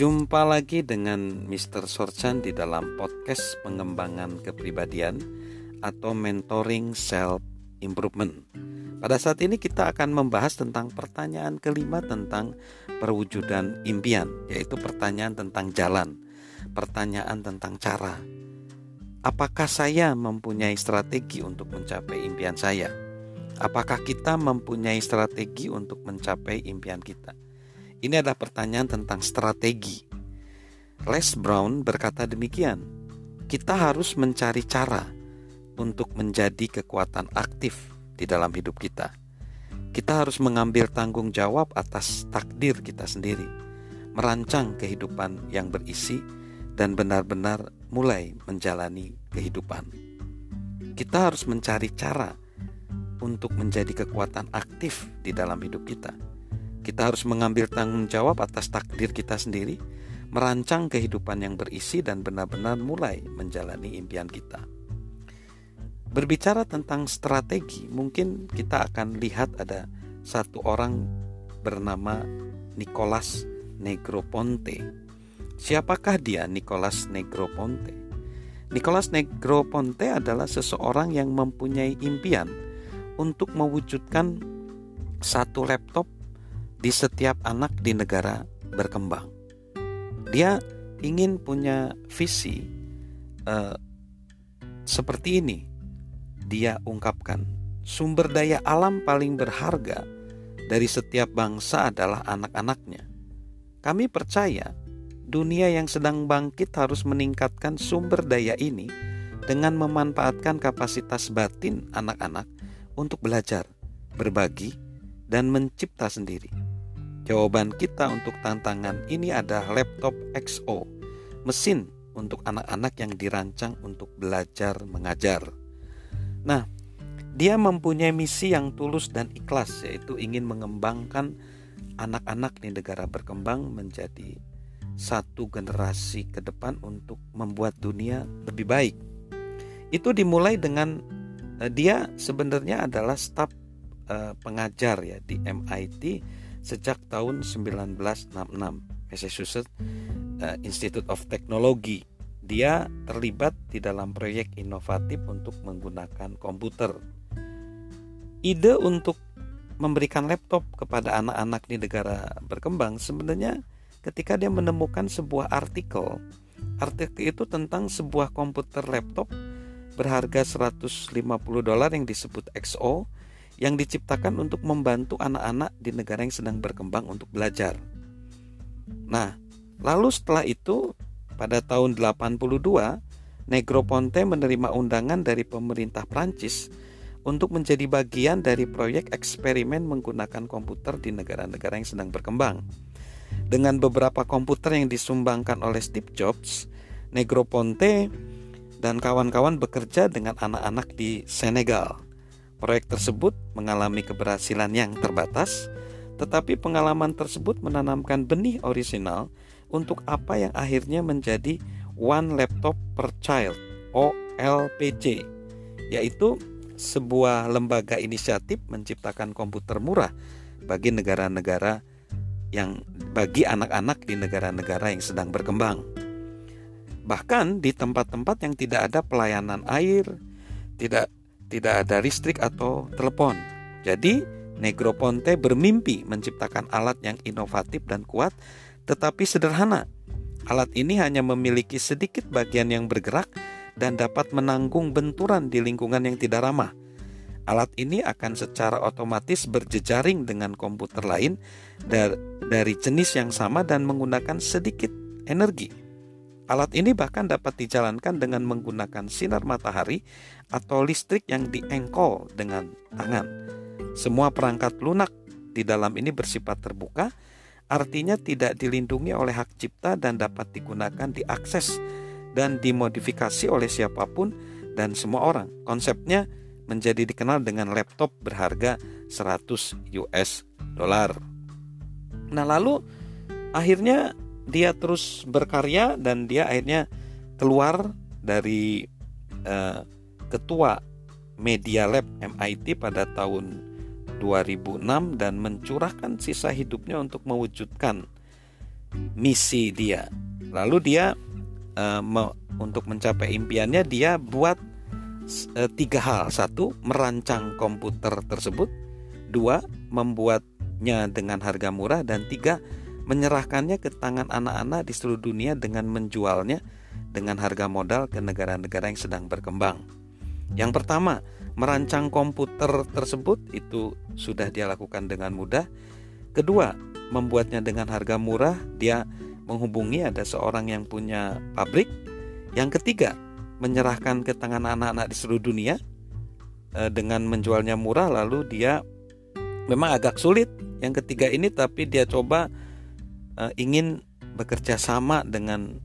Jumpa lagi dengan Mr. Sorchan di dalam podcast pengembangan kepribadian atau mentoring self improvement. Pada saat ini kita akan membahas tentang pertanyaan kelima tentang perwujudan impian, yaitu pertanyaan tentang jalan, pertanyaan tentang cara. Apakah saya mempunyai strategi untuk mencapai impian saya? Apakah kita mempunyai strategi untuk mencapai impian kita? Ini adalah pertanyaan tentang strategi. Les Brown berkata demikian: "Kita harus mencari cara untuk menjadi kekuatan aktif di dalam hidup kita. Kita harus mengambil tanggung jawab atas takdir kita sendiri, merancang kehidupan yang berisi, dan benar-benar mulai menjalani kehidupan. Kita harus mencari cara untuk menjadi kekuatan aktif di dalam hidup kita." Kita harus mengambil tanggung jawab atas takdir kita sendiri, merancang kehidupan yang berisi dan benar-benar mulai menjalani impian kita. Berbicara tentang strategi, mungkin kita akan lihat ada satu orang bernama Nicholas Negroponte. Siapakah dia Nicholas Negroponte? Nicholas Negroponte adalah seseorang yang mempunyai impian untuk mewujudkan satu laptop di setiap anak di negara berkembang. Dia ingin punya visi uh, seperti ini. Dia ungkapkan, sumber daya alam paling berharga dari setiap bangsa adalah anak-anaknya. Kami percaya dunia yang sedang bangkit harus meningkatkan sumber daya ini dengan memanfaatkan kapasitas batin anak-anak untuk belajar, berbagi, dan mencipta sendiri. Jawaban kita untuk tantangan ini adalah laptop XO, mesin untuk anak-anak yang dirancang untuk belajar mengajar. Nah, dia mempunyai misi yang tulus dan ikhlas, yaitu ingin mengembangkan anak-anak di negara berkembang menjadi satu generasi ke depan untuk membuat dunia lebih baik. Itu dimulai dengan uh, dia sebenarnya adalah staf uh, pengajar ya di MIT sejak tahun 1966 Massachusetts uh, Institute of Technology. Dia terlibat di dalam proyek inovatif untuk menggunakan komputer. Ide untuk memberikan laptop kepada anak-anak di negara berkembang sebenarnya ketika dia menemukan sebuah artikel. Artikel itu tentang sebuah komputer laptop berharga 150 dolar yang disebut XO yang diciptakan untuk membantu anak-anak di negara yang sedang berkembang untuk belajar. Nah, lalu setelah itu pada tahun 82 Negroponte menerima undangan dari pemerintah Prancis untuk menjadi bagian dari proyek eksperimen menggunakan komputer di negara-negara yang sedang berkembang. Dengan beberapa komputer yang disumbangkan oleh Steve Jobs, Negroponte dan kawan-kawan bekerja dengan anak-anak di Senegal. Proyek tersebut mengalami keberhasilan yang terbatas, tetapi pengalaman tersebut menanamkan benih orisinal untuk apa yang akhirnya menjadi One Laptop per Child OLPC, yaitu sebuah lembaga inisiatif menciptakan komputer murah bagi negara-negara yang bagi anak-anak di negara-negara yang sedang berkembang. Bahkan di tempat-tempat yang tidak ada pelayanan air, tidak tidak ada listrik atau telepon. Jadi, Negroponte bermimpi menciptakan alat yang inovatif dan kuat, tetapi sederhana. Alat ini hanya memiliki sedikit bagian yang bergerak dan dapat menanggung benturan di lingkungan yang tidak ramah. Alat ini akan secara otomatis berjejaring dengan komputer lain dari jenis yang sama dan menggunakan sedikit energi. Alat ini bahkan dapat dijalankan dengan menggunakan sinar matahari atau listrik yang diengkol dengan tangan. Semua perangkat lunak di dalam ini bersifat terbuka, artinya tidak dilindungi oleh hak cipta dan dapat digunakan diakses dan dimodifikasi oleh siapa pun dan semua orang. Konsepnya menjadi dikenal dengan laptop berharga 100 US dollar. Nah, lalu akhirnya dia terus berkarya dan dia akhirnya keluar dari uh, ketua Media Lab MIT pada tahun 2006 dan mencurahkan sisa hidupnya untuk mewujudkan misi dia. Lalu dia uh, untuk mencapai impiannya dia buat uh, tiga hal. Satu, merancang komputer tersebut. Dua, membuatnya dengan harga murah dan tiga, menyerahkannya ke tangan anak-anak di seluruh dunia dengan menjualnya dengan harga modal ke negara-negara yang sedang berkembang. Yang pertama, merancang komputer tersebut itu sudah dia lakukan dengan mudah. Kedua, membuatnya dengan harga murah, dia menghubungi ada seorang yang punya pabrik. Yang ketiga, menyerahkan ke tangan anak-anak di seluruh dunia e, dengan menjualnya murah lalu dia memang agak sulit yang ketiga ini tapi dia coba e, ingin bekerja sama dengan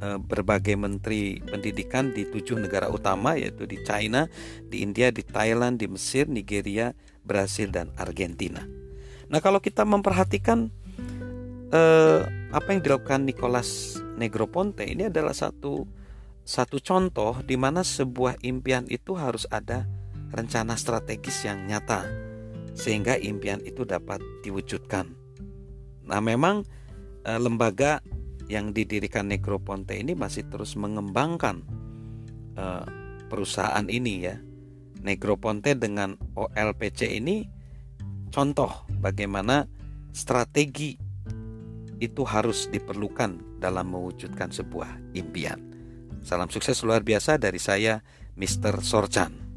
e, berbagai menteri pendidikan di tujuh negara utama yaitu di China, di India, di Thailand, di Mesir, Nigeria, Brasil dan Argentina. Nah, kalau kita memperhatikan eh, apa yang dilakukan Nicolas Negroponte ini adalah satu satu contoh di mana sebuah impian itu harus ada rencana strategis yang nyata sehingga impian itu dapat diwujudkan. Nah, memang eh, lembaga yang didirikan Negroponte ini masih terus mengembangkan eh, perusahaan ini ya. Negroponte dengan OLPC ini contoh bagaimana strategi itu harus diperlukan dalam mewujudkan sebuah impian. Salam sukses luar biasa dari saya, Mr. Sorchan.